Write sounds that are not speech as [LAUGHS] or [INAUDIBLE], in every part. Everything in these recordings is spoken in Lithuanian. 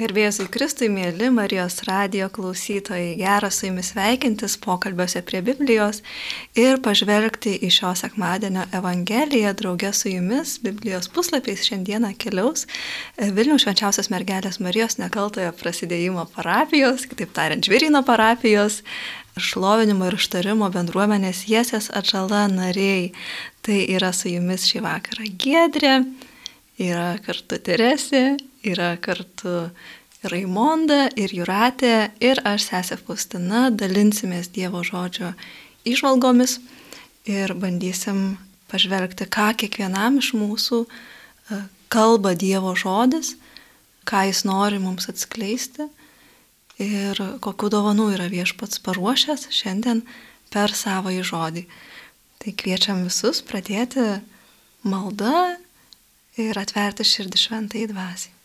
Gerbėjai Kristui, mėly Marijos radio klausytojai, geras su jumis sveikintis pokalbiuose prie Biblijos ir pažvelgti į šio sekmadienio Evangeliją draugė su jumis. Biblijos puslapiais šiandieną keliaus Vilnių švenčiausios mergelės Marijos nekaltojo prasidėjimo parapijos, kitaip tariant, žvirino parapijos, šlovinimo ir ištarimo bendruomenės Jesės atžala nariai. Tai yra su jumis šį vakarą Gedrė yra kartu Teresė, yra kartu Raimonda ir Juratė ir aš, sesė Faustina, dalinsimės Dievo žodžio išvalgomis ir bandysim pažvelgti, ką kiekvienam iš mūsų e, kalba Dievo žodis, ką jis nori mums atskleisti ir kokiu dovanų yra viešpats paruošęs šiandien per savo į žodį. Tai kviečiam visus pradėti maldą ir atverti širdį šventai dvasiai.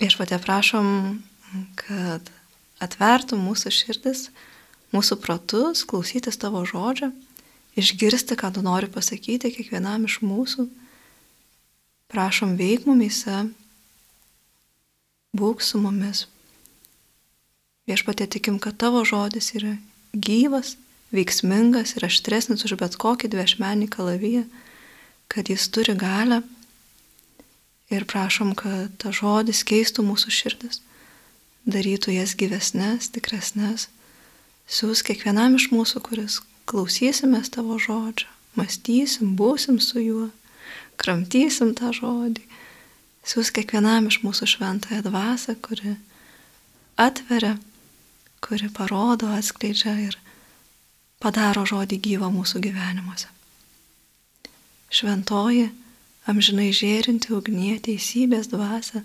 Viešpatė prašom, kad atvertų mūsų širdis, mūsų protus, klausytis tavo žodžio, išgirsti, ką tu nori pasakyti kiekvienam iš mūsų. Prašom veik mumyse, būk su mumis. Viešpatė tikim, kad tavo žodis yra gyvas, veiksmingas ir aštresnis už bet kokį dviešmenį kalaviją, kad jis turi galę ir prašom, kad ta žodis keistų mūsų širdis, darytų jas gyvesnės, tikresnės. Siūs kiekvienam iš mūsų, kuris klausysimės tavo žodžio, mąstysim, būsim su juo, kramtysim tą žodį. Siūs kiekvienam iš mūsų šventąją dvasę, kuri atveria, kuri parodo, atskleidžia ir padaro žodį gyvą mūsų gyvenimuose. Šventoji, amžinai žėrinti ugnie teisybės dvasia,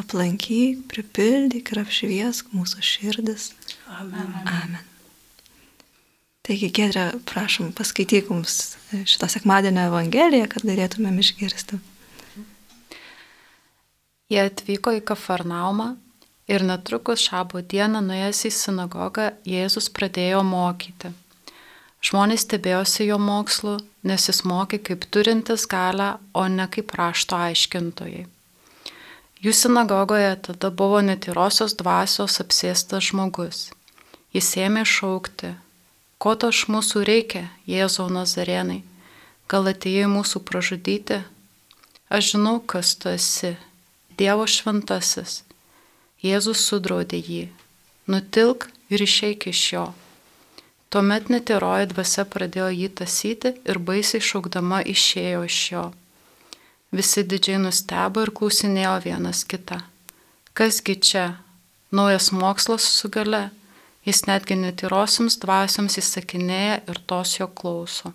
aplankyk, pripildyk ir apšviesk mūsų širdis. Amen. Amen. Taigi, Gedrė, prašom, paskaityk mums šitą sekmadienio evangeliją, kad galėtumėm išgirsti. Jie atvyko į Kafarnaumą ir netrukus šabo dieną nuėjęs į sinagogą Jėzus pradėjo mokyti. Žmonės stebėjosi jo mokslu, nes jis mokė kaip turintis galę, o ne kaip rašto aiškintojai. Jų sinagogoje tada buvo netyrosios dvasios apsėstas žmogus. Jis ėmė šaukti, ko to iš mūsų reikia, Jėzau Nazarenai, gal atėjai mūsų pražudyti? Aš žinau, kas tu esi, Dievo šventasis. Jėzus sudraudė jį, nutilk ir išeik iš jo. Tuomet netiroji dvasia pradėjo jį tasyti ir baisiai šaukdama išėjo iš jo. Visi didžiai nustebo ir klausinėjo vienas kitą. Kasgi čia? Naujas mokslas su gale. Jis netgi netyrosiams dvasiams įsakinėja ir tos jo klauso.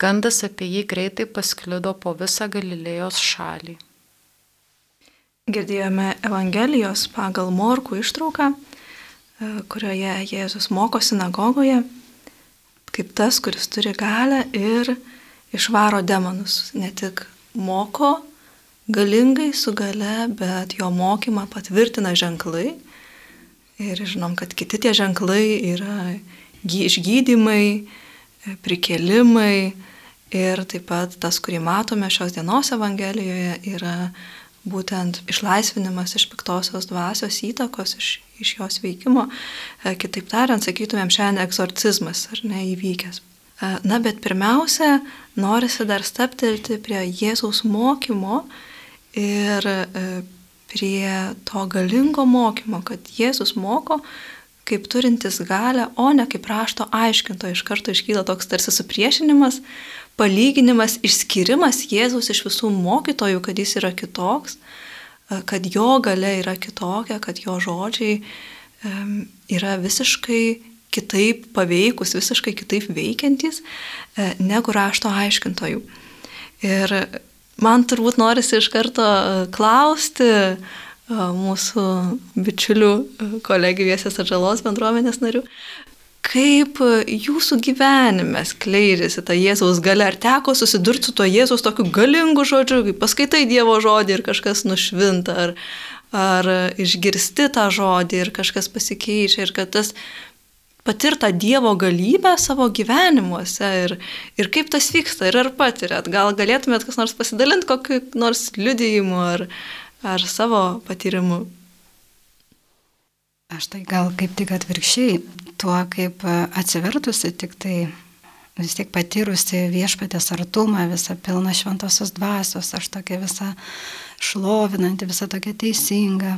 Gandas apie jį greitai pasklido po visą Galilėjos šalį. Girdėjome Evangelijos pagal Morkų ištrauką kurioje Jėzus moko sinagogoje, kaip tas, kuris turi galę ir išvaro demonus. Ne tik moko galingai su gale, bet jo mokymą patvirtina ženklai. Ir žinom, kad kiti tie ženklai yra išgydymai, prikelimai ir taip pat tas, kurį matome šios dienos Evangelijoje, yra būtent išlaisvinimas iš piktosios dvasios įtakos, iš, iš jos veikimo. E, kitaip tariant, sakytumėm, šiandien egzorcizmas ar ne įvykęs. E, na, bet pirmiausia, norisi dar staptelti prie Jėzaus mokymo ir e, prie to galingo mokymo, kad Jėzus moko kaip turintis galę, o ne kaip rašto aiškinto. Iš karto iškyla toks tarsi supriešinimas, palyginimas, išskirimas Jėzus iš visų mokytojų, kad jis yra kitoks, e, kad jo gale yra kitokia, kad jo žodžiai yra visiškai kitaip paveikus, visiškai kitaip veikiantys e, negu rašto aiškintojų. Ir man turbūt norisi iš karto e, klausti mūsų bičiulių kolegijos atžalos bendruomenės narių, kaip e, jūsų gyvenime skleidžiasi ta Jėzaus gale, ar teko susidurti su tuo Jėzaus tokiu galingu žodžiu, kai paskaitai Dievo žodį ir kažkas nušvinta, ar, ar išgirsti tą žodį ir kažkas pasikeičia, ir kad tas patirta Dievo galybę savo gyvenimuose ir, ir kaip tas vyksta ir ar patirėt. Gal galėtumėt kas nors pasidalinti kokiu nors liudijimu ar, ar savo patyrimu. Aš tai gal kaip tik atvirkščiai, tuo kaip atsivertusi tik tai vis tiek patyrusi viešpatės artumą, visą pilną šventosios dvasios, aš tokia visa šlovinanti, visa tokia teisinga.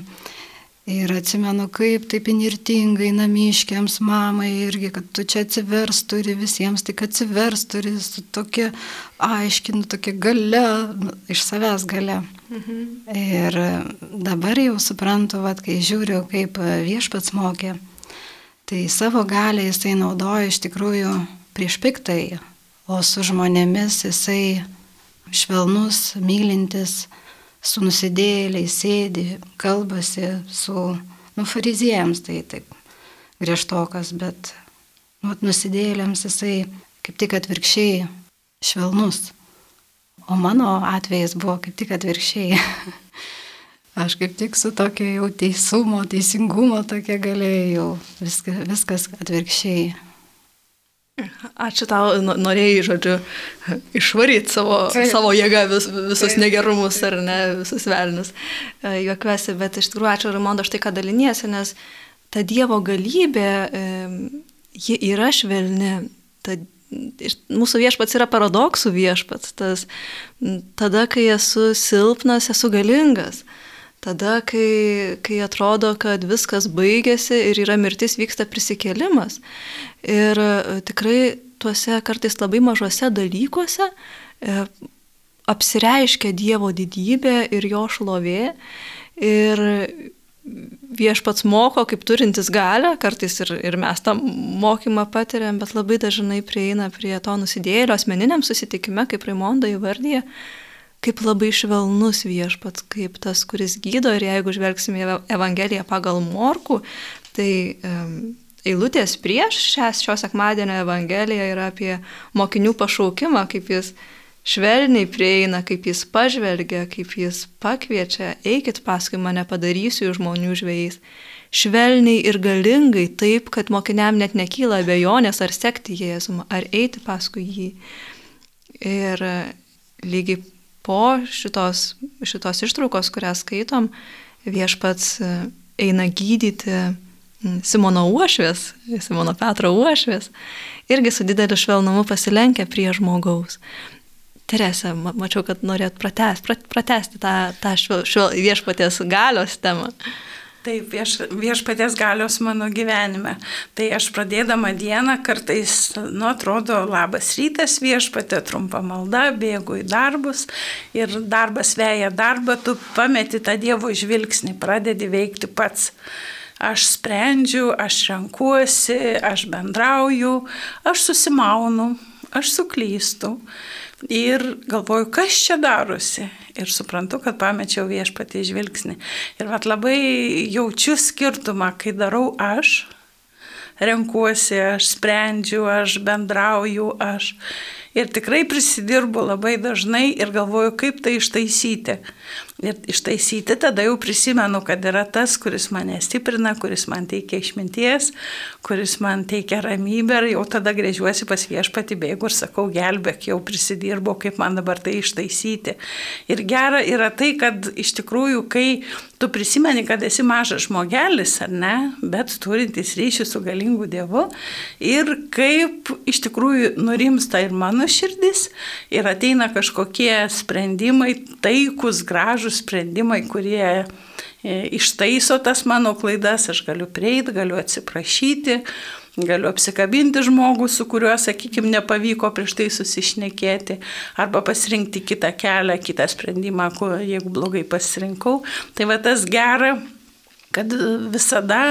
Ir atsimenu, kaip taip inirtingai namiškiams mamai irgi, kad tu čia atsivers turi visiems, tik atsivers turi su tokia aiškinu, tokia gale, nu, iš savęs gale. Mhm. Ir dabar jau suprantu, vat, kai žiūriu, kaip viešpats mokė, tai savo galę jisai naudoja iš tikrųjų prieš piktai, o su žmonėmis jisai švelnus, mylintis, su nusidėliai sėdi, kalbasi su, nu, fariziejams tai taip griežtokas, bet nu, nusidėliams jisai kaip tik atvirkščiai švelnus. O mano atvejas buvo kaip tik atvirkščiai. [LAUGHS] Aš kaip tik su tokia jau teisumo, teisingumo tokia galėjau, viskas, viskas atvirkščiai. Ačiū tau, norėjai, žodžiu, išvaryti savo, Taip. savo jėgą vis, visus Taip. negerumus ar ne, visus velnius. E, juokiuosi, bet iš tikrųjų ačiū Raimondo štai, ką daliniesi, nes ta Dievo galybė, ji yra švelni. Ta, mūsų viešpats yra paradoksų viešpats. Tas, tada, kai esu silpnas, esu galingas. Tada, kai, kai atrodo, kad viskas baigėsi ir yra mirtis, vyksta prisikėlimas. Ir e, tikrai tuose kartais labai mažose dalykuose e, apsireiškia Dievo didybė ir jo šlovė. Ir viešpats moko, kaip turintis galę, kartais ir, ir mes tą mokymą patiriam, bet labai dažnai prieina prie to nusidėjėlio asmeniniam susitikime, kaip Raimonda įvardyje kaip labai švelnus viešpats, kaip tas, kuris gydo ir jeigu žvelgsime Evangeliją pagal Morku, tai um, eilutės prieš šią šio sekmadienio Evangeliją yra apie mokinių pašaukimą, kaip jis švelniai prieina, kaip jis pažvelgia, kaip jis pakviečia, eikit paskui mane padarysiu žmonių žvėjais. Švelniai ir galingai, taip, kad mokiniam net nekyla abejonės ar sekti Jėzumą, ar eiti paskui jį. Ir lygiai po šitos, šitos ištraukos, kurią skaitom, viešpats e, eina gydyti Simono uošvės, Simono Petro uošvės, irgi su dideliu švelnumu pasilenkia prie žmogaus. Terese, mačiau, kad norėt pratesti, pratesti tą, tą švel, švel, viešpatės galios temą. Taip, vieš, viešpatės galios mano gyvenime. Tai aš pradėdama dieną kartais, nu, atrodo, labas rytas viešpatė, trumpa malda, bėgu į darbus ir darbas veja darbą, tu pameti tą Dievo žvilgsnį, pradedi veikti pats. Aš sprendžiu, aš renkuosi, aš bendrauju, aš susimaunu, aš suklystu ir galvoju, kas čia darosi ir suprantu, kad pamečiau viešpatį žvilgsnį. Ir vat labai jaučiu skirtumą, kai darau aš, renkuosi, aš sprendžiu, aš bendrauju, aš. Ir tikrai prisidirbu labai dažnai ir galvoju, kaip tai ištaisyti. Ir ištaisyti tada jau prisimenu, kad yra tas, kuris mane stiprina, kuris man teikia išminties, kuris man teikia ramybę ir jau tada grėžiuosi pas viešpati bėgu ir sakau, gelbėk, jau prisidirbau, kaip man dabar tai ištaisyti. Ir gera yra tai, kad iš tikrųjų, kai tu prisimeni, kad esi mažas žmogelis, ar ne, bet turintis ryšį su galingu Dievu. Ir kaip iš tikrųjų nurimsta ir mano širdis ir ateina kažkokie sprendimai, taikus, gražus, sprendimai, kurie e, ištaiso tas mano klaidas, aš galiu prieiti, galiu atsiprašyti, galiu apsikabinti žmogų, su kuriuo, sakykime, nepavyko prieš tai susišnekėti, arba pasirinkti kitą kelią, kitą sprendimą, jeigu blogai pasirinkau. Tai va tas gera, kad visada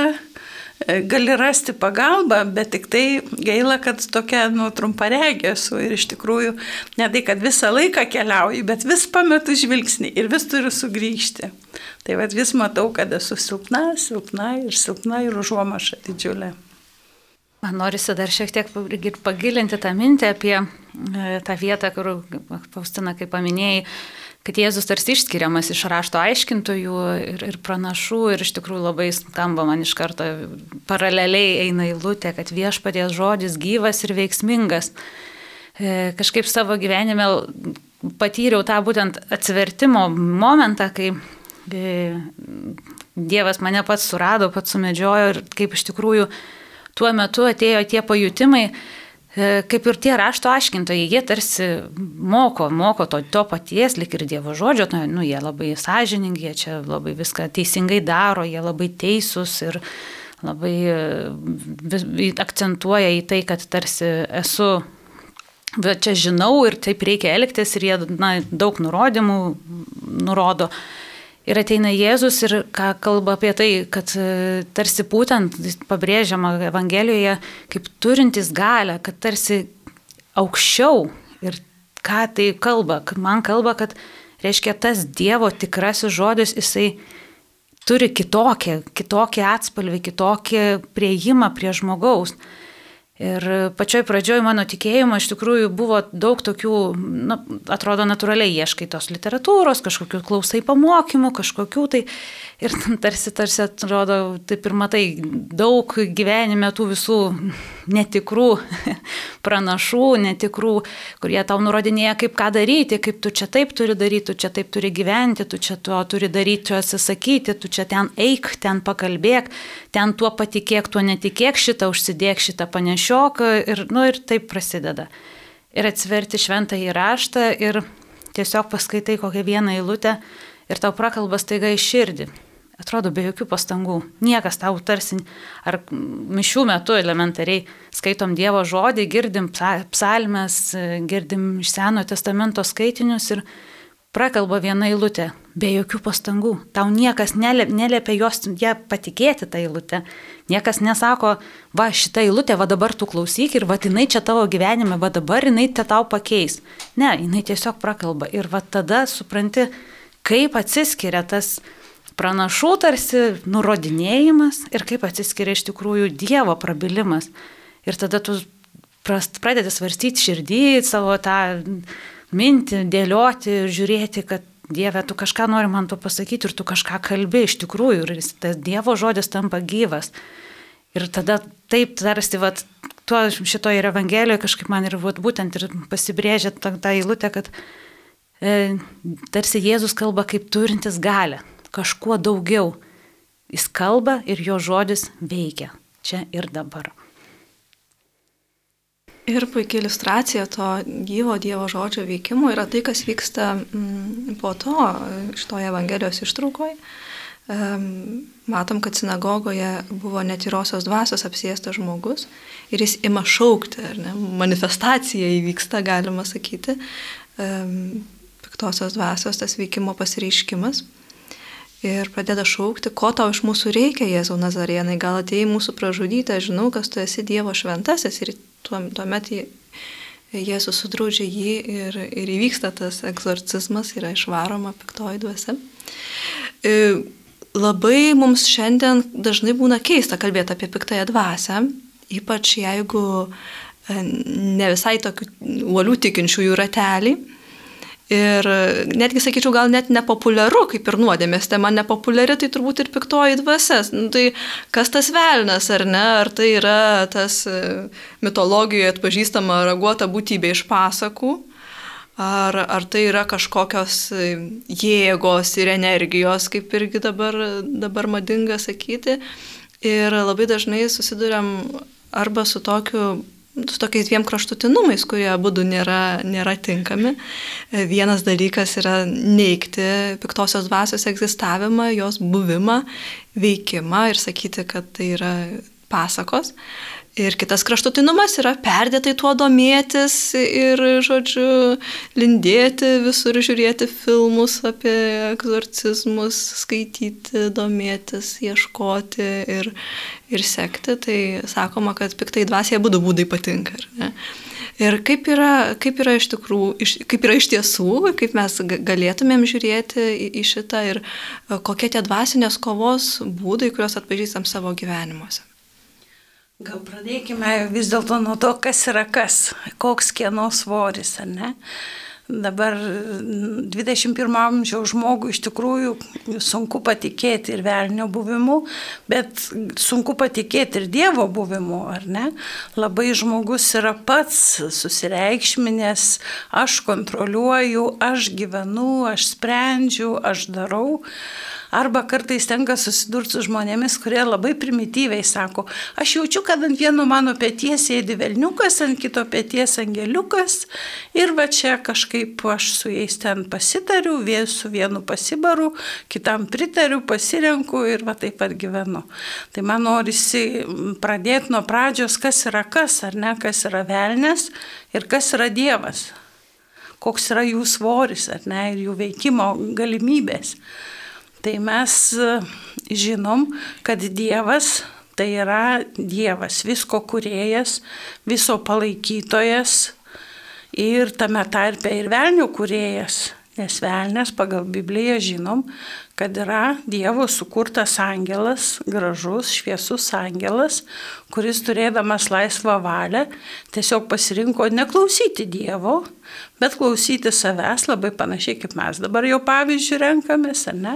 E, gali rasti pagalbą, bet tik tai gaila, kad tokia, nu, trumparegė esu ir iš tikrųjų ne tai, kad visą laiką keliauju, bet vis pametu žvilgsnį ir vis turiu sugrįžti. Tai vad vis matau, kad esu silpna, silpna ir silpna ir užuomaša didžiulė. Man norisi dar šiek tiek pagilinti tą mintį apie e, tą vietą, kur Faustina, kaip paminėjai, kad Jėzus tarsi išskiriamas iš rašto aiškintojų ir, ir pranašų ir iš tikrųjų labai skamba man iš karto paraleliai eina eilutė, kad viešpaties žodis gyvas ir veiksmingas. E, kažkaip savo gyvenime patyriau tą būtent atsivertimo momentą, kai e, Dievas mane pats surado, pats sumedžiojo ir kaip iš tikrųjų tuo metu atėjo tie pajutimai, e, kaip ir tie rašto aiškintojai, jie tarsi moko, moko to, to paties, lik ir Dievo žodžio, nu, nu, jie labai sąžiningi, jie čia labai viską teisingai daro, jie labai teisūs ir labai e, akcentuoja į tai, kad tarsi esu bet čia žinau ir taip reikia elgtis ir jie na, daug nurodymų nurodo. Ir ateina Jėzus ir ką kalba apie tai, kad e, tarsi būtent pabrėžiama Evangelijoje kaip turintis galę, kad tarsi aukščiau ir ką tai kalba, man kalba, kad reiškia tas Dievo tikrasis žodis, jisai turi kitokią, kitokį atspalvį, kitokį prieimą prie žmogaus. Ir pačioj pradžioj mano tikėjimo iš tikrųjų buvo daug tokių, na, atrodo, natūraliai ieškai tos literatūros, kažkokių klausai pamokymų, kažkokių tai. Ir tarsi, tarsi atrodo, taip ir matai, daug gyvenime tų visų netikrų [LAUGHS] pranašų, netikrų, kurie tau nurodinėja, kaip ką daryti, kaip tu čia taip turi daryti, tu čia taip turi gyventi, tu čia to turi daryti, tu atsisakyti, tu čia ten eik, ten pakalbėk, ten tuo patikėk, tuo netikėk, šitą užsidėk, šitą panešiok ir, nu, ir taip prasideda. Ir atsiverti šventą įraštą ir tiesiog paskaitai kokią vieną eilutę ir tau prakalbas taiga iš širdį. Atrodo, be jokių pastangų. Niekas tau tarsi, ar mišių metu elementariai skaitom Dievo žodį, girdim psalmes, girdim iš Senojo testamento skaitinius ir prakalba viena eilutė, be jokių pastangų. Tau niekas neliepia jos ją patikėti tą eilutę. Niekas nesako, va šitą eilutę, va dabar tu klausyk ir va jinai čia tavo gyvenime, va dabar jinai te tau pakeis. Ne, jinai tiesiog prakalba. Ir va tada supranti, kaip atsiskiria tas pranašų tarsi nurodinėjimas ir kaip atsiskiria iš tikrųjų Dievo prabilimas. Ir tada tu pradedi svarstyti širdį, savo tą mintį, dėlioti, žiūrėti, kad Dieve, tu kažką nori man to pasakyti ir tu kažką kalbi iš tikrųjų ir tas Dievo žodis tampa gyvas. Ir tada taip tarsi, vat, tuo šitoje Evangelijoje kažkaip man ir vat, būtent ir pasibrėžia tą, tą eilutę, kad e, tarsi Jėzus kalba kaip turintis galę, kažkuo daugiau. Jis kalba ir jo žodis veikia čia ir dabar. Ir puikia iliustracija to gyvo Dievo žodžio veikimo yra tai, kas vyksta mm, po to šitoje Evangelijos ištraukoje. Matom, kad sinagogoje buvo netyrosios dvasios apsėstas žmogus ir jis ima šaukti, ar ne, manifestacija įvyksta, galima sakyti, piktosios dvasios tas veikimo pasireiškimas ir pradeda šaukti, ko tau iš mūsų reikia, Jėzau Nazarienai, gal atėjai mūsų pražudyti, aš žinau, kas tu esi Dievo šventasis ir tuomet Jėzus sudraudžia jį ir, ir įvyksta tas egzorcizmas, yra išvaroma piktoji dvasia. E, labai mums šiandien dažnai būna keista kalbėti apie piktąją dvasę, ypač jeigu e, ne visai tokių uolių tikinčiųjų ratelį Ir netgi sakyčiau, gal net nepopuliaru, kaip ir nuodėmės tema nepopuliari, tai turbūt ir piktoji dvasias. Nu, tai kas tas velnas, ar ne? Ar tai yra tas e, mitologijoje atpažįstama raguota būtybė iš pasakų? Ar, ar tai yra kažkokios e, jėgos ir energijos, kaip irgi dabar, dabar madinga sakyti. Ir labai dažnai susidurėm arba su tokiu su tokiais dviem kraštutinumais, kurie būdų nėra, nėra tinkami. Vienas dalykas yra neikti piktosios dvasios egzistavimą, jos buvimą, veikimą ir sakyti, kad tai yra pasakos. Ir kitas kraštutinumas yra perdėtai tuo domėtis ir, žodžiu, lindėti visur, žiūrėti filmus apie egzorcizmus, skaityti, domėtis, ieškoti ir, ir sekti. Tai sakoma, kad piktai dvasiai būdų būdai patinka. Ir kaip yra, kaip yra iš tikrųjų, kaip yra iš tiesų, kaip mes galėtumėm žiūrėti į, į šitą ir kokie tie dvasinės kovos būdai, kuriuos atpažįstam savo gyvenimuose. Gal pradėkime vis dėlto nuo to, kas yra kas, koks kieno svoris, ar ne? Dabar 21 amžiaus žmogui iš tikrųjų sunku patikėti ir velnio buvimu, bet sunku patikėti ir Dievo buvimu, ar ne? Labai žmogus yra pats susireikšminės, aš kontroliuoju, aš gyvenu, aš sprendžiu, aš darau. Arba kartais tenka susidurti su žmonėmis, kurie labai primityviai sako, aš jaučiu, kad ant vieno mano pėties sėdi velniukas, ant kito pėties angeliukas ir va čia kažkaip aš su jais ten pasitariu, su vienu pasibaru, kitam pritariu, pasirenku ir va taip pat gyvenu. Tai man norisi pradėti nuo pradžios, kas yra kas, ar ne, kas yra velnės ir kas yra Dievas koks yra jų svoris, ar ne, ir jų veikimo galimybės. Tai mes e, žinom, kad Dievas tai yra Dievas, visko kuriejas, viso palaikytojas ir tame tarpe ir velnių kuriejas. Nes velnės pagal Bibliją žinom, kad yra Dievo sukurtas angelas, gražus, šviesus angelas, kuris turėdamas laisvą valią tiesiog pasirinko neklausyti Dievo, bet klausyti savęs, labai panašiai kaip mes dabar jau pavyzdžių renkamės, ar ne?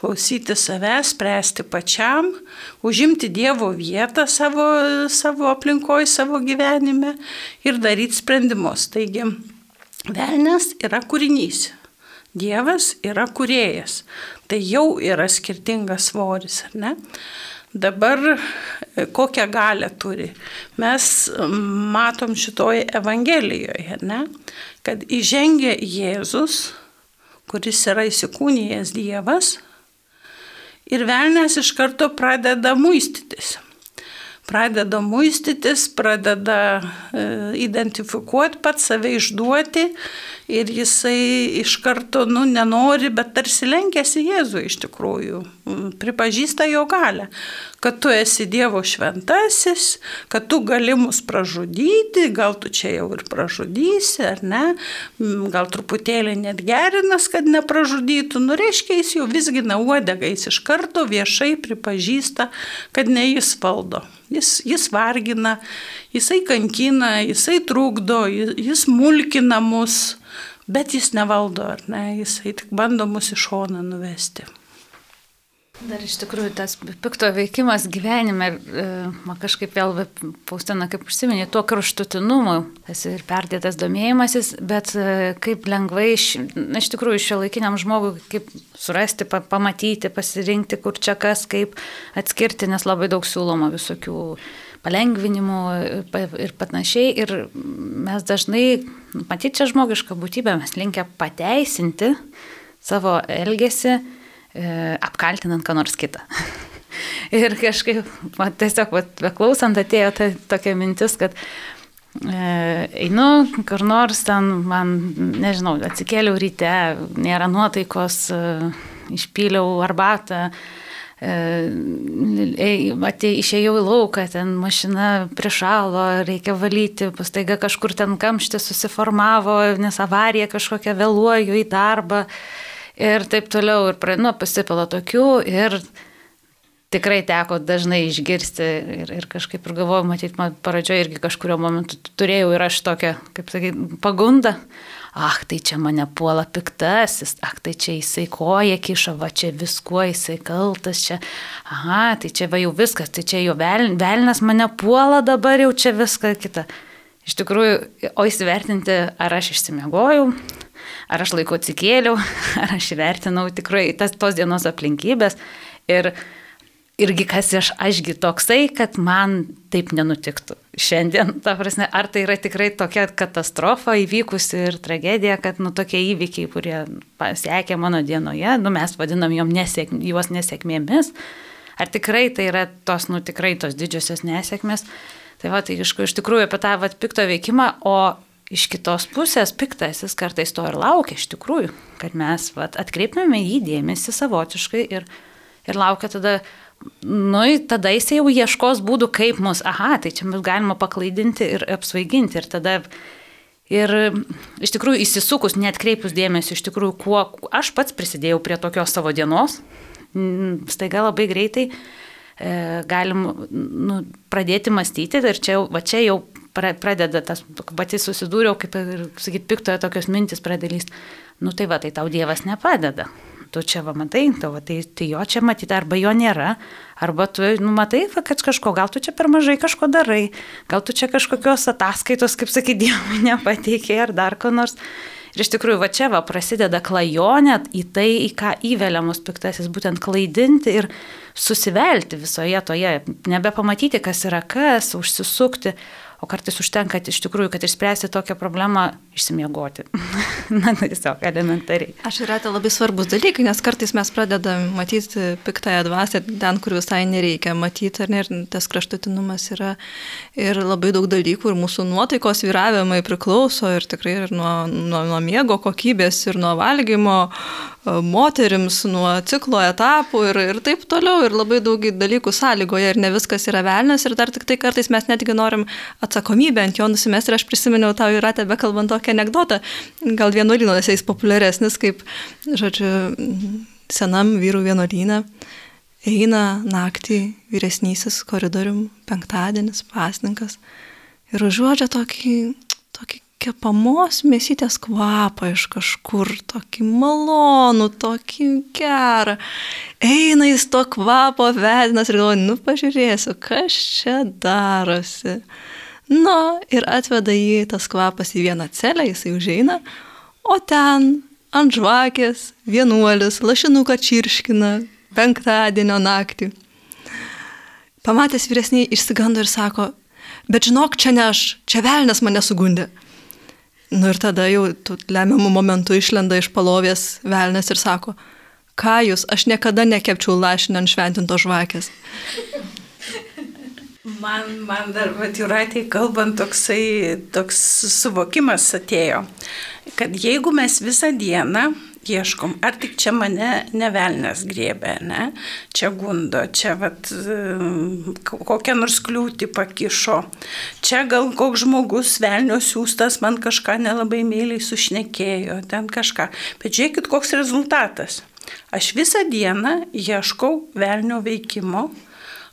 Klausyti savęs, spręsti pačiam, užimti Dievo vietą savo, savo aplinkoje, savo gyvenime ir daryti sprendimus. Taigi, velnės yra kūrinys. Dievas yra kuriejas tai jau yra skirtingas svoris, ar ne? Dabar e, kokią galę turi. Mes matom šitoje Evangelijoje, ne? kad įžengia Jėzus, kuris yra įsikūnijęs Dievas, ir velnės iš karto pradeda muistytis pradeda muistytis, pradeda e, identifikuoti pat save išduoti ir jisai iš karto, nu, nenori, bet tarsi lenkėsi Jėzų iš tikrųjų, pripažįsta jo galę, kad tu esi Dievo šventasis, kad tu gali mus pražudyti, gal tu čia jau ir pražudysi, ar ne, gal truputėlį net gerinas, kad nepražudytų, nu, reiškia, jis jau visgina uodegą, jis iš karto viešai pripažįsta, kad ne jis valdo. Jis, jis vargina, jisai kankina, jisai trukdo, jis, jis mulkina mus, bet jis nevaldo, ar ne, jisai tik bando mus į šoną nuvesti. Dar iš tikrųjų tas pikto veikimas gyvenime, e, man kažkaip vėl paustina, kaip užsiminė, tuo kraštutinumu, tas ir perdėtas domėjimasis, bet e, kaip lengvai, na, iš tikrųjų, šio laikiniam žmogui, kaip surasti, pa, pamatyti, pasirinkti, kur čia kas, kaip atskirti, nes labai daug siūloma visokių palengvinimų ir panašiai. Ir mes dažnai, matyti čia žmogišką būtybę, mes linkę pateisinti savo elgesį E, apkaltinant ką nors kitą. [LAUGHS] ir kažkaip, man tiesiog, beklausant, atėjo ta tokia mintis, kad e, einu kur nors ten, man, nežinau, atsikėliau ryte, nėra nuotaikos, e, išpyliau arbatą, atė, išėjau į lauką, ten mašina prišalo, reikia valyti, pastaiga kažkur ten kamštė susiformavo, nes avarija kažkokia vėluoju į darbą ir taip toliau, ir nu, pasipila tokių ir tikrai teko dažnai išgirsti ir, ir kažkaip ir galvoju, matyt, man pradžioje irgi kažkurio momentu turėjau ir aš tokią, kaip sakyti, pagundą. Ah, tai čia mane puola piktasis, ah, tai čia jisai koja kiša, va čia viskuo jisai kaltas, čia, aha, tai čia va jau viskas, tai čia jo velnas mane puola dabar jau čia viską kita. Iš tikrųjų, o įsivertinti, ar aš išsimiegojau, ar aš laiko atsikėliau, [LAUGHS] ar aš įvertinau tikrai tas tos dienos aplinkybės ir irgi kas aš, ašgi toksai, kad man taip nenutiktų. Šiandien, ta prasme, ar tai yra tikrai tokia katastrofa įvykusi ir tragedija, kad nu tokie įvykiai, kurie pasiekė mano dienoje, nu mes vadinam nesėk, juos nesėkmėmis, ar tikrai tai yra tos, nu tikrai tos didžiosios nesėkmės. Tai va, tai iš, iš tikrųjų apie tą vat, pikto veikimą, o iš kitos pusės piktasis kartais to ir laukia iš tikrųjų, kad mes vat, atkreipėme jį dėmesį savotiškai ir, ir laukia tada, nu, tada jis jau ieškos būdų, kaip mus, aha, tai čia mus galima paklaidinti ir apsvaiginti. Ir tada Ir iš tikrųjų įsisukus, net kreipus dėmesį, iš tikrųjų, kuo aš pats prisidėjau prie tokios savo dienos, staiga labai greitai e, galim nu, pradėti mąstyti ir čia, va, čia jau pradeda tas, pati susidūriau, kaip ir, sakyt, piktoje tokios mintis pradėlys, nu tai va, tai tau Dievas nepadeda. Tu čia va matai, tau, tai, tai jo čia matyti, arba jo nėra, arba tu, nu matai, va, kad kažko, gal tu čia per mažai kažko darai, gal tu čia kažkokios ataskaitos, kaip sakyt, [LAUGHS] Dievui nepateikė ar dar ko nors. Ir iš tikrųjų, va čia va prasideda klajonė į tai, į ką įvelia mus piktasis, būtent klaidinti ir susivelti visoje toje, nebepamatyti, kas yra kas, užsisukti, O kartais užtenka iš tikrųjų, kad išspręsti tokią problemą, išsimiegoti. [LAUGHS] Na, tiesiog elementariai. Aš yra tai labai svarbus dalykai, nes kartais mes pradedam matyti piktąją dvasę ten, kur visai nereikia matyti, ar ne, ir tas kraštutinumas yra ir labai daug dalykų, ir mūsų nuotaikos vyravimai priklauso ir tikrai ir nuo, nuo, nuo miego kokybės, ir nuo valgymo, moterims nuo ciklo etapų ir, ir taip toliau. Ir labai daug dalykų sąlygoje ir ne viskas yra velnės. Ir dar tik tai kartais mes netgi norim atsakomybę ant jo nusimesti. Ir aš prisiminiau tau yra tebe kalbant tokią anegdotą. Gal vienuolynuose jis populiaresnis, kaip, žodžiu, senam vyrų vienuolynė. Eina naktį vyresnysis koridorium, penktadienis, pasninkas. Ir užuodžia tokį, tokį kepamos mėsytės kvapą iš kažkur, tokį malonų, tokį gerą. Eina jis to kvapo vedinas ir galvoja, nu pažiūrėsiu, kas čia darosi. Nu, ir atveda jį tas kvapas į vieną celę, jisai užeina, o ten ant žvakės vienuolis lašinuką čirškina penktadienio naktį. Pamatęs vyresniai išsigando ir sako, bet žinok, čia ne aš, čia velnės mane sugundė. Nu ir tada jau lemiamų momentų išlenda iš palovės velnės ir sako, ką jūs, aš niekada nekepčiau lašinę ant šventinto žvakės. Man, man dar, va, Juratė, kalbant, toksai, toks suvokimas atėjo, kad jeigu mes visą dieną ieškom, ar tik čia mane nevelnės grėbė, ne? čia gundo, čia vat, kokią nors kliūtį pakišo, čia gal koks žmogus velnio siūstas man kažką nelabai myliai sušnekėjo, ten kažką. Bet žiūrėkit, koks rezultatas. Aš visą dieną ieškau velnio veikimo,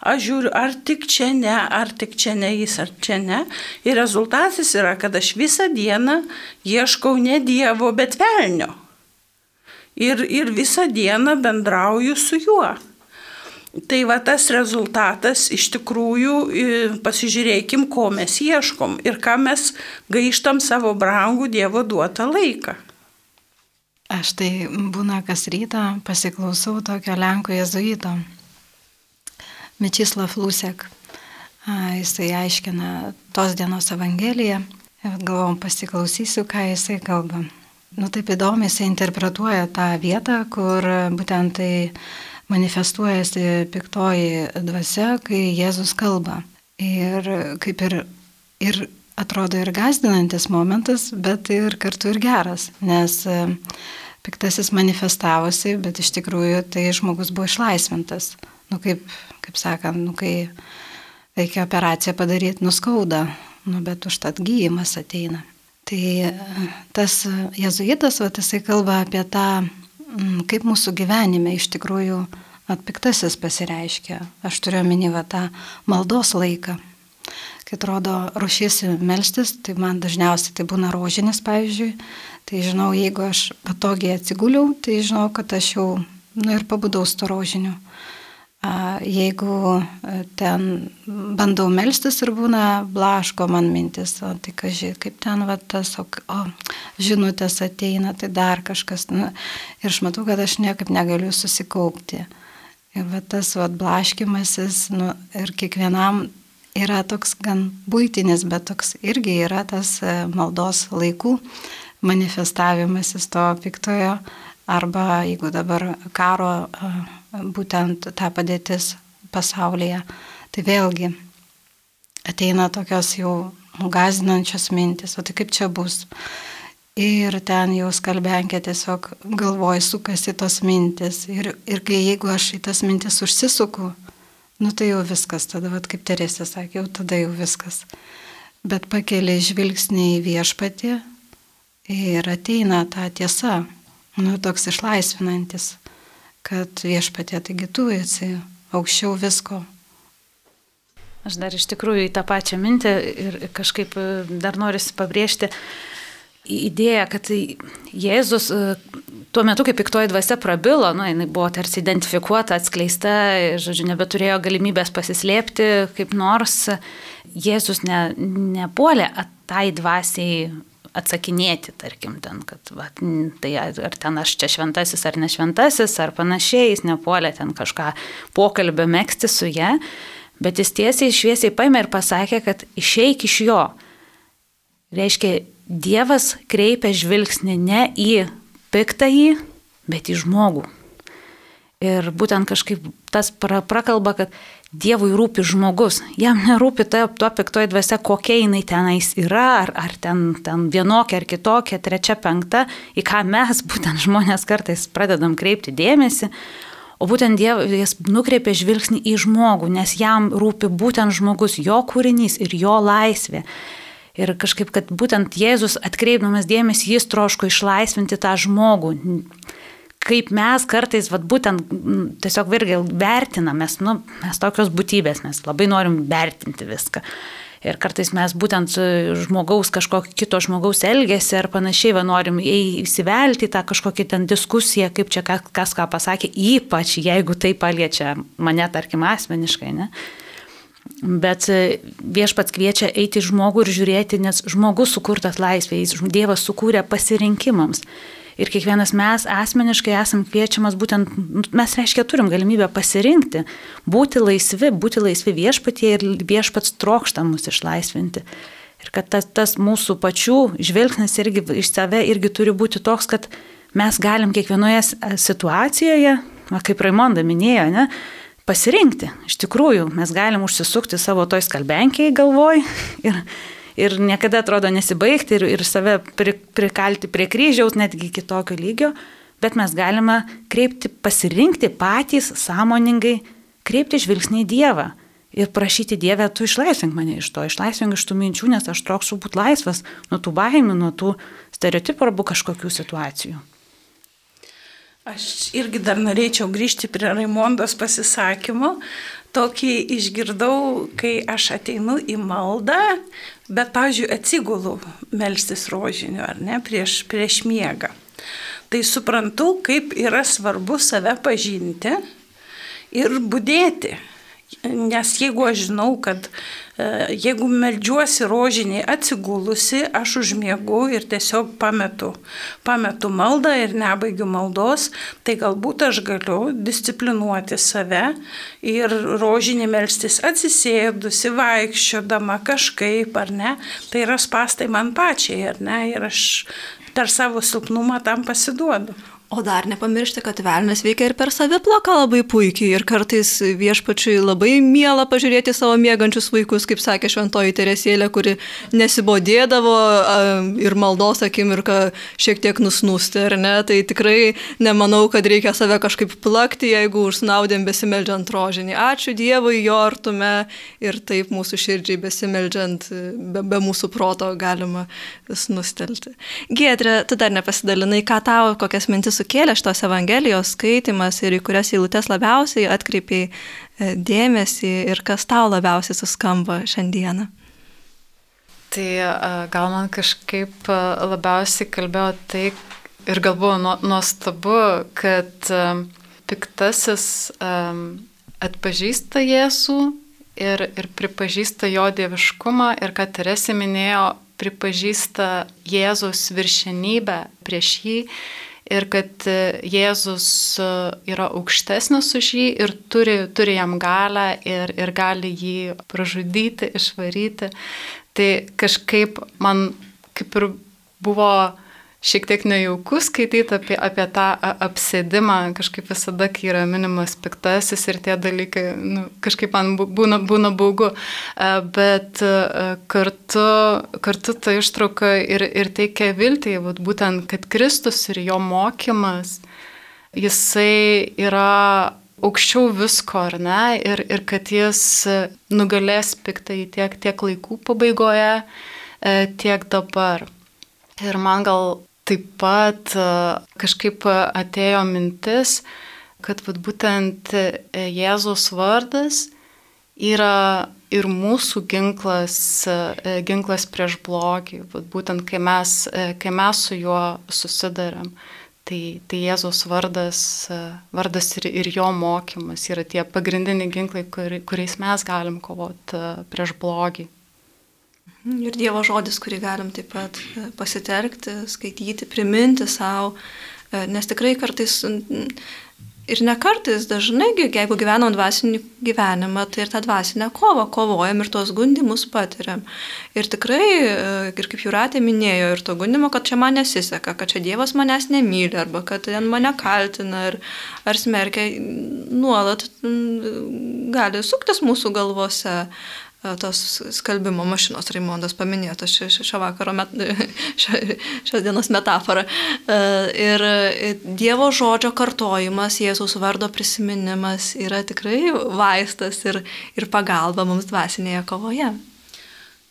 aš žiūriu, ar tik čia ne, ar tik čia ne jis, ar čia ne. Ir rezultatas yra, kad aš visą dieną ieškau ne Dievo, bet velnio ir, ir visą dieną bendrauju su juo. Tai va tas rezultatas iš tikrųjų, pasižiūrėkim, ko mes ieškom ir ką mes gaištam savo brangų Dievo duotą laiką. Aš tai būna kas rytą pasiklausau tokio Lenko jezuito, Mečislav Lusek. Jisai aiškina tos dienos Evangeliją. Galvom, pasiklausysiu, ką jisai kalba. Nu taip įdomiai jisai interpretuoja tą vietą, kur būtent tai manifestuojasi piktoji dvasia, kai Jėzus kalba. Ir kaip ir, ir atrodo ir gazdinantis momentas, bet ir kartu ir geras, nes e, piktasis manifestavosi, bet iš tikrųjų tai žmogus buvo išlaisvintas. Nu kaip, kaip sakant, nu kai reikia operaciją padaryti, nuskauda, nu bet užtat gyjimas ateina. Tai tas jezuitas, va, jisai kalba apie tą, mm, kaip mūsų gyvenime iš tikrųjų atpiktasis pasireiškia. Aš turiu omeny va tą maldos laiką. Kai atrodo, ruošiesi melstis, tai man dažniausiai tai būna rožinis, pavyzdžiui. Tai žinau, jeigu aš patogiai atsiguliau, tai žinau, kad aš jau, nu ir pabudau su to rožiniu. Jeigu e, ten bandau melstis ir būna blaško man mintis, o tai kažkai, kaip ten va tas, o, o žinutės ateina, tai dar kažkas. Nu, ir aš matau, kad aš niekaip negaliu susikaupti. Ir va tas va blaškimasis, nu, ir kiekvienam yra toks gan būtinis, bet toks irgi yra tas e, maldos laikų manifestavimasis to piktojo. Arba jeigu dabar karo būtent ta padėtis pasaulyje. Tai vėlgi ateina tokios jau gazinančios mintis, o tai kaip čia bus. Ir ten jau skalbenkė tiesiog galvoj sukasi tos mintis. Ir, ir kai jeigu aš į tas mintis užsisuku, nu tai jau viskas, tada, vat, kaip Teresė sakė, jau tada jau viskas. Bet pakeli žvilgsnį į viešpatį ir ateina ta tiesa, nu toks išlaisvinantis kad viešpatė, taigi tu esi aukščiau visko. Aš dar iš tikrųjų į tą pačią mintį ir kažkaip e, dar noriu pabrėžti idėją, kad Jėzus e, tuo metu, kai piktoji dvasia prabilo, nu, jinai buvo tarsi identifikuota, atskleista, žodžiu, nebeturėjo galimybės pasislėpti kaip nors, Jėzus ne, nepuolė tai dvasiai atsakinėti, tarkim, ten, kad va, tai ar ten aš čia šventasis ar nešventasis, ar panašiai, jis nepuolė ten kažką pokalbio mėgsti su ją, bet jis tiesiai šviesiai paėmė ir pasakė, kad išeik iš jo. Reiškia, Dievas kreipia žvilgsnį ne į piktąjį, bet į žmogų. Ir būtent kažkaip tas pra, prakalba, kad Dievui rūpi žmogus, jam nerūpi ta, tuo piktoji dvasia, kokia jinai tenais yra, ar, ar ten, ten vienokia ar kitokia, trečia, penkta, į ką mes, būtent žmonės kartais pradedam kreipti dėmesį, o būtent Dievas nukreipia žvilgsnį į žmogų, nes jam rūpi būtent žmogus, jo kūrinys ir jo laisvė. Ir kažkaip, kad būtent Jėzus atkreipdamas dėmesį, jis troško išlaisvinti tą žmogų kaip mes kartais, vat, būtent tiesiog vėlgi vertinam, mes, nu, mes tokios būtybės, mes labai norim vertinti viską. Ir kartais mes būtent žmogaus, kažkokio kito žmogaus elgesį ar panašiai, va, norim įsivelti tą kažkokią ten diskusiją, kaip čia kas, ką pasakė, ypač jeigu tai paliečia mane, tarkim, asmeniškai, ne? Bet viešpats kviečia eiti žmogų ir žiūrėti, nes žmogus sukurtas laisvė, Dievas sukūrė pasirinkimams. Ir kiekvienas mes asmeniškai esam kviečiamas būtent, nu, mes reiškia turim galimybę pasirinkti, būti laisvi, būti laisvi viešpatie ir viešpats trokšta mus išlaisvinti. Ir kad tas, tas mūsų pačių žvilgsnis irgi iš save irgi turi būti toks, kad mes galim kiekvienoje situacijoje, va, kaip Raimonda minėjo, ne, pasirinkti. Iš tikrųjų, mes galim užsisukti savo toj skalbenkiai galvoj [LAUGHS] ir ir niekada atrodo nesibaigti ir, ir save pri, prikalti prie kryžiaus netgi kitokio lygio, bet mes galime kreipti, pasirinkti patys sąmoningai, kreipti žvilgsnį į Dievą ir prašyti Dievę, tu išlaisvink mane iš to, išlaisvink iš tų minčių, nes aš trokščiau būti laisvas nuo tų baimių, nuo tų stereotipų arba kažkokių situacijų. Aš irgi dar norėčiau grįžti prie Raimondos pasisakymo. Tokį išgirdau, kai aš ateinu į maldą, Bet, pavyzdžiui, atsigulu melstis rožiniu ar ne prieš, prieš miegą. Tai suprantu, kaip yra svarbu save pažinti ir būdėti. Nes jeigu aš žinau, kad e, jeigu melžiuosi rožiniai atsigulusi, aš užmiegu ir tiesiog pametu, pametu maldą ir nebaigiu maldos, tai galbūt aš galiu disciplinuoti save ir rožinį melstis atsisėdusi, vaikščiodama kažkaip, ar ne, tai yra spastai man pačiai, ar ne, ir aš per savo silpnumą tam pasiduodu. O dar nepamiršti, kad velnas veikia ir per saviploką labai puikiai ir kartais viešpačiui labai miela pažiūrėti savo mėgančius vaikus, kaip sakė šventoji Teresėlė, kuri nesibodėdavo ir maldos akimirką šiek tiek nusnūsti, ar ne? Tai tikrai nemanau, kad reikia save kažkaip plakti, jeigu užsnaudėm besimeldžiant rožinį. Ačiū Dievui jo artume ir taip mūsų širdžiai besimeldžiant be, be mūsų proto galima snustelti. Giedrė, tu dar nepasidalinai, ką tau, kokias mintis sukėlė šitos Evangelijos skaitimas ir į kurias eilutes labiausiai atkreipiai e, dėmesį ir kas tau labiausiai suskamba šiandieną? Tai e, gal man kažkaip e, labiausiai kalbėjo tai ir gal buvo nuostabu, kad piktasis atpažįsta Jėzų ir, ir pripažįsta jo dieviškumą ir kad Teresė minėjo, pripažįsta Jėzus viršenybę prieš jį ir kad e, Jėzus e, yra aukštesnis už jį ir turi, turi jam galę ir, ir gali jį pražudyti, išvaryti. Tai kažkaip man kaip ir buvo šiek tiek nejauku skaityti apie, apie tą apsėdimą, kažkaip visada, kai yra minimas piktasis ir tie dalykai, nu, kažkaip man būna, būna baugu, bet kartu, kartu ta ištrauka ir, ir teikia viltį, būtent, kad Kristus ir jo mokymas, jisai yra aukščiau visko, ar ne, ir, ir kad jis nugalės piktai tiek, tiek laikų pabaigoje, e, tiek dabar. Ir man gal taip pat e, kažkaip atėjo mintis, kad vat, būtent e, Jėzos vardas yra ir mūsų ginklas, e, ginklas prieš blogį, vat, būtent kai mes, kai mes su juo susidarėm. Tai, tai Jėzos vardas, vardas ir, ir jo mokymas yra tie pagrindiniai ginklai, kur, kuriais mes galim kovoti prieš blogį. Ir Dievo žodis, kurį galim taip pat e, pasitelkti, skaityti, priminti savo, e, nes tikrai kartais ir ne kartais, dažnai, jeigu gyvenam dvasinį gyvenimą, tai ir tą dvasinę kovą kovojam ir tuos gundimus patiriam. Ir tikrai, e, ir kaip Juratė minėjo, ir to gundimo, kad čia man nesiseka, kad čia Dievas manęs nemyli, arba kad ten mane kaltina ar, ar smerkia, nuolat gali suktis mūsų galvose. E, tos skalbimo mašinos Raimondas paminėjo, tas šio vakaro, met, [LAUGHS] šios dienos metafora. E, ir Dievo žodžio kartojimas, Jėzaus vardo prisiminimas yra tikrai vaistas ir, ir pagalba mums dvasinėje kovoje.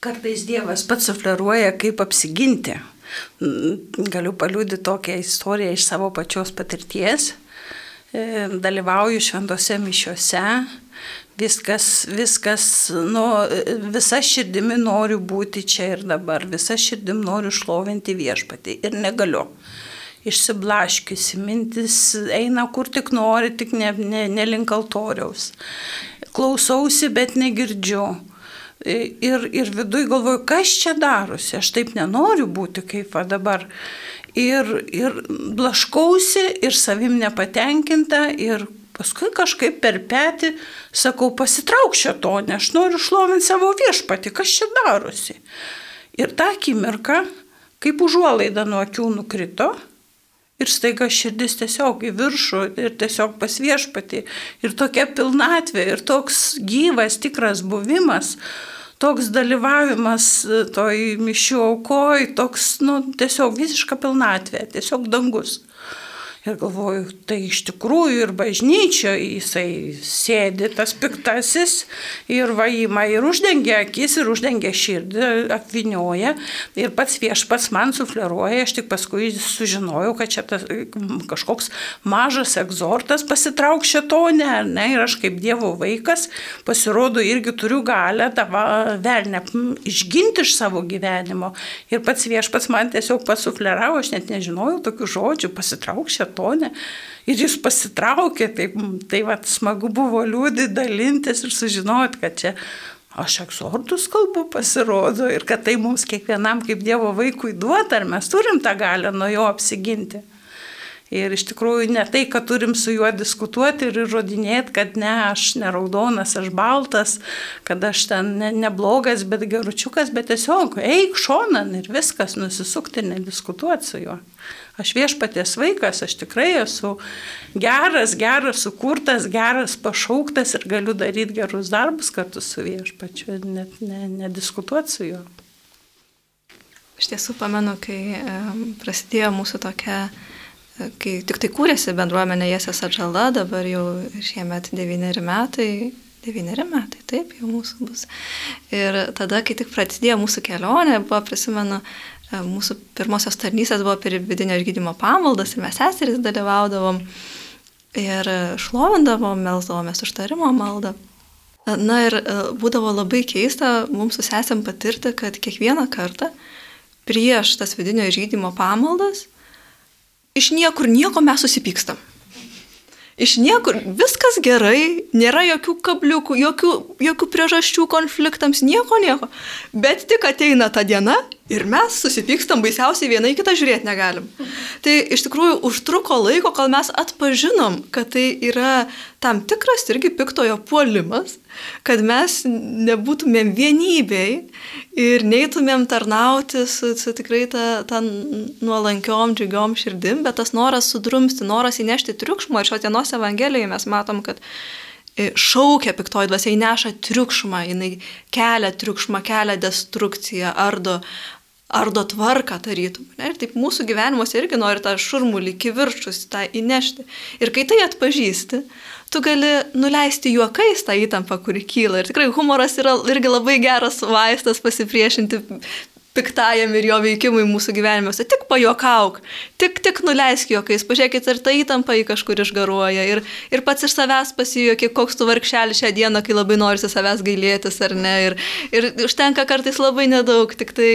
Kartais Dievas pats sufleruoja, kaip apsiginti. Galiu paliūdyti tokią istoriją iš savo pačios patirties. E, dalyvauju šventose mišiuose viskas, viskas, nu, visa širdimi noriu būti čia ir dabar, visa širdim noriu šlovinti viešpatį ir negaliu. Išsiblaškiusi, mintis eina kur tik nori, tik ne, ne, ne link altoriaus. Klausausi, bet negirdžiu. Ir, ir viduj galvoju, kas čia darosi, aš taip nenoriu būti kaip va dabar. Ir, ir blaškausi, ir savim nepatenkinta, ir Paskui kažkaip per petį sakau, pasitrauk šetonę, aš noriu šlovinti savo viešpatį, kas čia darosi. Ir tą akimirką, kaip užuolaida nuo akių nukrito, ir staiga širdis tiesiog į viršų ir tiesiog pas viešpatį. Ir tokia pilnatvė, ir toks gyvas, tikras buvimas, toks dalyvavimas toj mišių aukoj, toks, nu, tiesiog visiška pilnatvė, tiesiog dangus. Ir galvoju, tai iš tikrųjų ir bažnyčio jisai sėdi, tas piktasis, ir vaima, ir uždengia akis, ir uždengia širdį, apvinioja. Ir pats viešpats man sufleruoja, aš tik paskui sužinojau, kad čia tas, kažkoks mažas egzortas pasitrauk šetonę, ne, ir aš kaip Dievo vaikas pasirodo irgi turiu galę tą velnę išginti iš savo gyvenimo. Ir pats viešpats man tiesiog pasufleravo, aš net nežinojau tokių žodžių, pasitrauk šetonę šetone. Ir jis pasitraukė, tai, tai vat, smagu buvo liūdį, dalintis ir sužinoti, kad čia aš egzortus kalbu pasirodo ir kad tai mums kiekvienam kaip Dievo vaikui duota, ar mes turim tą galę nuo jo apsiginti. Ir iš tikrųjų ne tai, kad turim su juo diskutuoti ir įrodinėti, kad ne, aš ne raudonas, aš baltas, kad aš ten ne, neblogas, bet geručiukas, bet tiesiog eik šonan ir viskas, nusisukti ir nediskutuoti su juo. Aš viešpatės vaikas, aš tikrai esu geras, geras, sukurtas, geras, pašauktas ir galiu daryti gerus darbus kartu su viešpačiu, net nediskutuoti su juo. Iš tiesų pamenu, kai prasidėjo mūsų tokia, kai tik tai kūrėsi bendruomenė Jėsės atžala, dabar jau šiemet devyneri metai, devyneri metai, taip jau mūsų bus. Ir tada, kai tik prasidėjo mūsų kelionė, buvo, prisimenu, E, mūsų pirmosios tarnysės buvo per vidinio išgydymo pamaldas ir mes seserys dalyvaudavom ir šlovindavom, melzdavomės užtarimo maldą. E, na ir e, būdavo labai keista mums susėsėm patirti, kad kiekvieną kartą prieš tas vidinio išgydymo pamaldas iš niekur nieko mes susipykstam. Iš niekur viskas gerai, nėra jokių kabliukų, jokių, jokių priežasčių konfliktams, nieko, nieko. Bet tik ateina ta diena Ir mes susipykstam baisiausiai vienai kitą žiūrėti negalim. Tai iš tikrųjų užtruko laiko, kol mes atpažinom, kad tai yra tam tikras irgi piktojo puolimas, kad mes nebūtumėm vienybei ir neitumėm tarnauti su, su tikrai ta, ta nuolankiom, džiugiom širdim, bet tas noras sudrumsti, noras įnešti triukšmą. Ir šios dienos Evangelijoje mes matom, kad šaukia piktoji dvasia, įneša triukšmą, jinai kelia triukšmą, kelia destrukciją, ardo, ardo tvarką tarytum. Ne? Ir taip mūsų gyvenimuose irgi nori tą šurmulį, kiviršus, tą įnešti. Ir kai tai atpažįsti, tu gali nuleisti juokais tą įtampą, kuri kyla. Ir tikrai humoras yra irgi labai geras vaistas pasipriešinti piktajam ir jo veikimui mūsų gyvenimuose. Tik pajokauk, tik, tik nuleisk juokais, pažiūrėkit, ar ta įtampa į kažkur išgaruoja. Ir, ir pats iš savęs pasijuoki, koks tu vargšelis šią dieną, kai labai norisi savęs gailėtis ar ne. Ir, ir užtenka kartais labai nedaug, tik tai,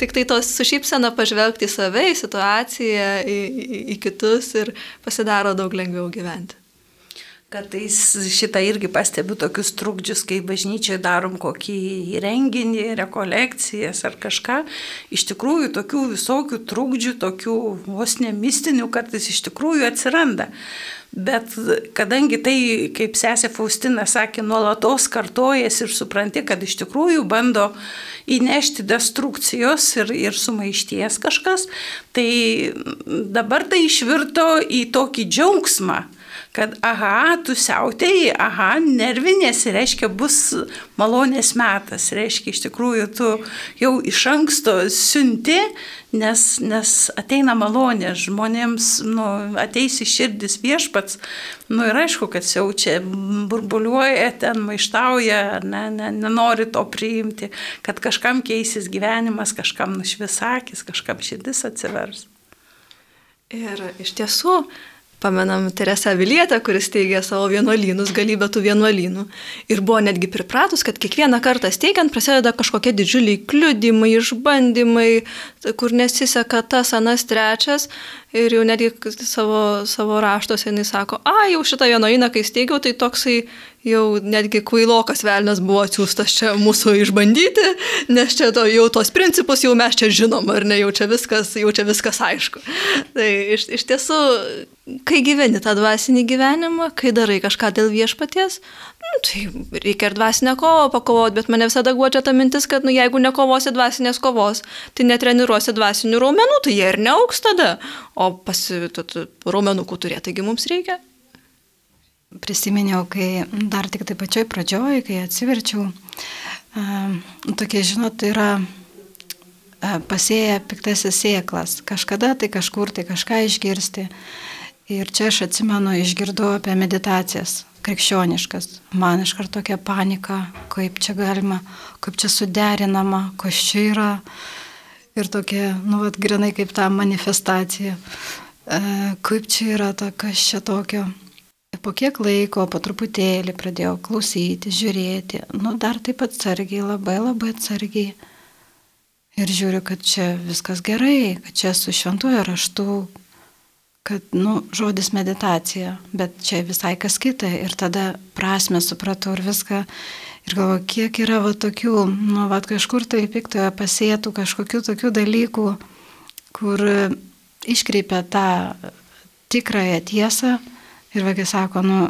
tik tai tos sušypsena pažvelgti į save, į situaciją, į, į, į kitus ir pasidaro daug lengviau gyventi. Kartais šitą irgi pastebiu tokius trukdžius, kai bažnyčiai darom kokį renginį, rekolekcijas ar kažką. Iš tikrųjų, tokių visokių trukdžių, tokių vos nemistinių kartais iš tikrųjų atsiranda. Bet kadangi tai, kaip sesė Faustina sakė, nuolatos kartojas ir supranti, kad iš tikrųjų bando įnešti destrukcijos ir, ir sumaišties kažkas, tai dabar tai išvirto į tokį džiaugsmą kad aha, tu siautėjai, aha, nervinėsi, reiškia, bus malonės metas, reiškia, iš tikrųjų tu jau iš anksto siunti, nes, nes ateina malonė, žmonėms nu, ateis į širdis viešpats, nu ir aišku, kad siaučia, burbuliuoja, ten maištauja, ne, ne, nenori to priimti, kad kažkam keisis gyvenimas, kažkam nušvisakis, kažkam širdis atsivers. Ir iš tiesų, Pamenam Teresę Vilietę, kuris teigė savo vienuolynus, galybę tų vienuolynų. Ir buvo netgi pripratus, kad kiekvieną kartą steigiant prasideda kažkokie didžiuliai kliudimai, išbandymai, kur nesiseka tas, anas, trečias. Ir jau netgi savo, savo raštuose jinai sako, a, jau šitą vienuolyną, kai steigiau, tai toksai jau netgi kvailokas velnas buvo atsiųstas čia mūsų išbandyti, nes čia to, jau tos principus jau mes čia žinom, ar ne, jau čia viskas, jau čia viskas aišku. Tai iš, iš tiesų, kai gyveni tą dvasinį gyvenimą, kai darai kažką dėl viešpaties, nu, tai reikia ir dvasinę kovą pakovoti, bet mane visada guodžia ta mintis, kad nu, jeigu nekovosi dvasinės kovos, tai netreniruosi dvasinių raumenų, tai jie ir neauks tada, o pasivitų raumenukų turėti, taigi mums reikia prisiminiau, kai dar tik tai pačioj pradžioj, kai atsiverčiau, tokie, žinot, yra pasėję piktasis sėklas. Kažkada tai kažkur tai kažką išgirsti. Ir čia aš atsimenu, išgirdau apie meditacijas krikščioniškas. Man iškart tokia panika, kaip čia galima, kaip čia suderinama, kas čia yra. Ir tokia, nu, vat, grinai kaip ta manifestacija. E, kaip čia yra, ta, kas čia tokio. Po kiek laiko, po truputėlį pradėjau klausyti, žiūrėti, nu dar taip atsargiai, labai labai atsargiai. Ir žiūriu, kad čia viskas gerai, kad čia su šventuoju raštu, kad, nu, žodis meditacija, bet čia visai kas kita. Ir tada prasme supratau ir viską. Ir galvoju, kiek yra va tokių, nu, va kažkur tai piktoje pasėtų kažkokių tokių dalykų, kur iškreipia tą tikrąją tiesą Ir vaikai sako, nu,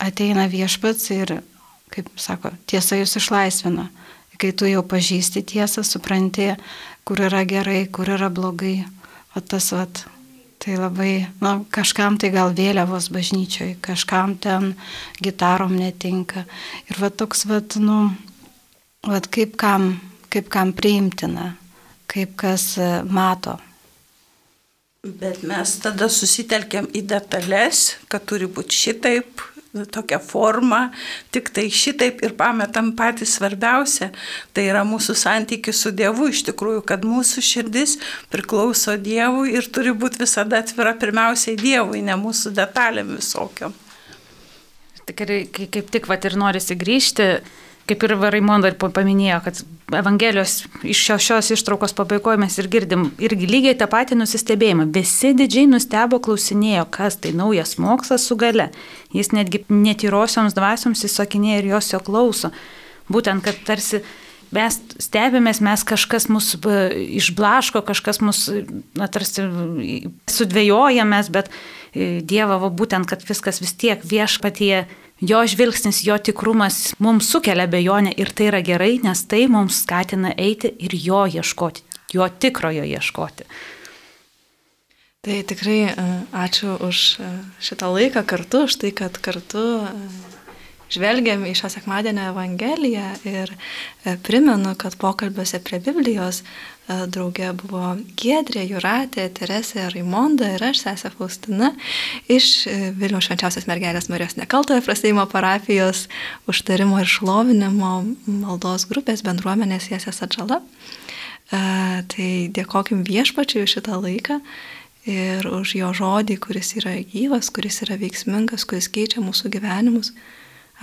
ateina viešpats ir, kaip sako, tiesa jūs išlaisvina. Kai tu jau pažįsti tiesą, supranti, kur yra gerai, kur yra blogai. O tas, vat, tai labai, nu, kažkam tai gal vėliavos bažnyčioj, kažkam ten gitarom netinka. Ir va toks, va, nu, va kaip kam, kaip kam priimtina, kaip kas e, mato. Bet mes tada susitelkėm į detalės, kad turi būti šitaip, tokia forma, tik tai šitaip ir pametam patį svarbiausią, tai yra mūsų santykis su Dievu iš tikrųjų, kad mūsų širdis priklauso Dievui ir turi būti visada atvira pirmiausiai Dievui, ne mūsų detalėm visokiam. Tikrai kaip tik vat ir norisi grįžti kaip ir Raimonda ir paminėjo, kad Evangelijos iš šios, šios ištraukos pabaigoje mes ir girdim irgi lygiai tą patį nusistebėjimą. Visi didžiai nustebo klausinėjo, kas tai naujas mokslas su gale. Jis netgi netyrosioms dvasioms įsakinėjo ir jos jo klauso. Būtent, kad tarsi mes stebimės, mes kažkas mus e, išblaško, kažkas mus, na, tarsi sudvėjojamės, bet e, Dievo, būtent, kad viskas vis tiek viešpatie jo žvilgsnis, jo tikrumas mums sukelia bejonę ir tai yra gerai, nes tai mums skatina eiti ir jo ieškoti, jo tikrojo ieškoti. Tai tikrai e, ačiū už e, šitą laiką kartu, už tai, kad kartu e, žvelgiam į šią sekmadienio Evangeliją ir primenu, kad pokalbiuose prie Biblijos draugė buvo Giedrė, Juratė, Teresė, Raimonda ir aš, sesė Faustina, iš Vilniaus švenčiausios mergelės Marijos nekaltojo prasėjimo parapijos užtarimo ir šlovinimo maldos grupės bendruomenės Jėsės atžala. Tai dėkokim viešpačiui šitą laiką ir už jo žodį, kuris yra gyvas, kuris yra veiksmingas, kuris keičia mūsų gyvenimus.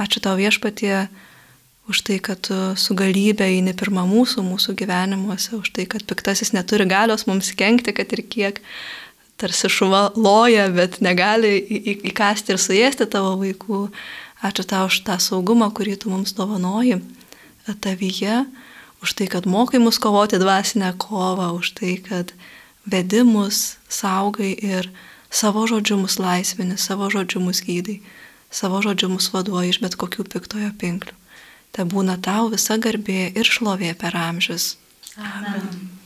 Ačiū tau viešpatie už tai, kad tu su galybė eini pirmą mūsų, mūsų gyvenimuose, už tai, kad piktasis neturi galios mums kenkti, kad ir kiek tarsi šuva loja, bet negali įkasti ir suėsti tavo vaikų. Ačiū tau už tą saugumą, kurį tu mums dovanoji tavyje, už tai, kad mokai mus kovoti dvasinę kovą, už tai, kad vedi mus, saugai ir savo žodžiu mus laisvini, savo žodžiu mus gydai, savo žodžiu mus vaduoji iš bet kokių piktojo pinklių. Te būna tau visa garbė ir šlovė per amžius. Amen.